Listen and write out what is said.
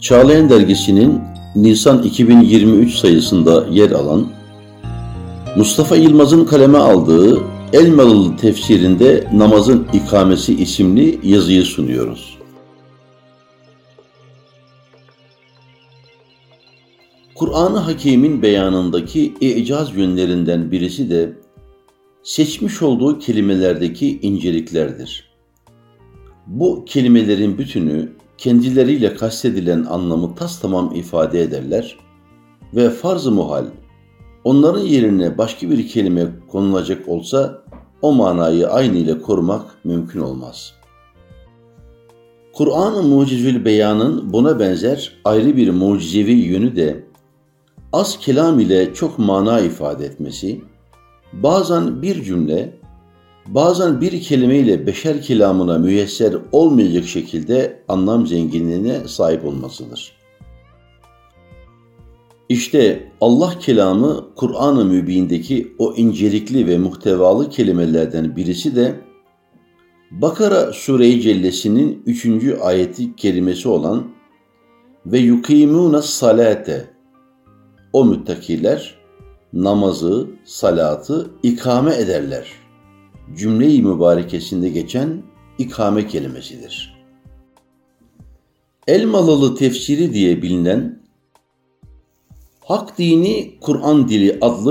Çağlayan Dergisi'nin Nisan 2023 sayısında yer alan Mustafa Yılmaz'ın kaleme aldığı Elmalılı tefsirinde namazın ikamesi isimli yazıyı sunuyoruz. Kur'an-ı Hakim'in beyanındaki icaz yönlerinden birisi de seçmiş olduğu kelimelerdeki inceliklerdir. Bu kelimelerin bütünü kendileriyle kastedilen anlamı tas tamam ifade ederler ve farz-ı muhal onların yerine başka bir kelime konulacak olsa o manayı aynı ile korumak mümkün olmaz. Kur'an-ı Mucizül Beyan'ın buna benzer ayrı bir mucizevi yönü de az kelam ile çok mana ifade etmesi, bazen bir cümle, bazen bir kelimeyle beşer kelamına müyesser olmayacak şekilde anlam zenginliğine sahip olmasıdır. İşte Allah kelamı Kur'an-ı Mübin'deki o incelikli ve muhtevalı kelimelerden birisi de Bakara Sure-i Cellesi'nin 3. ayeti kelimesi olan ve yukimuna salate o müttakiler namazı, salatı ikame ederler. Cümle-i mübarekesinde geçen ikame kelimesidir. Elmalılı tefsiri diye bilinen Hak Dini Kur'an Dili adlı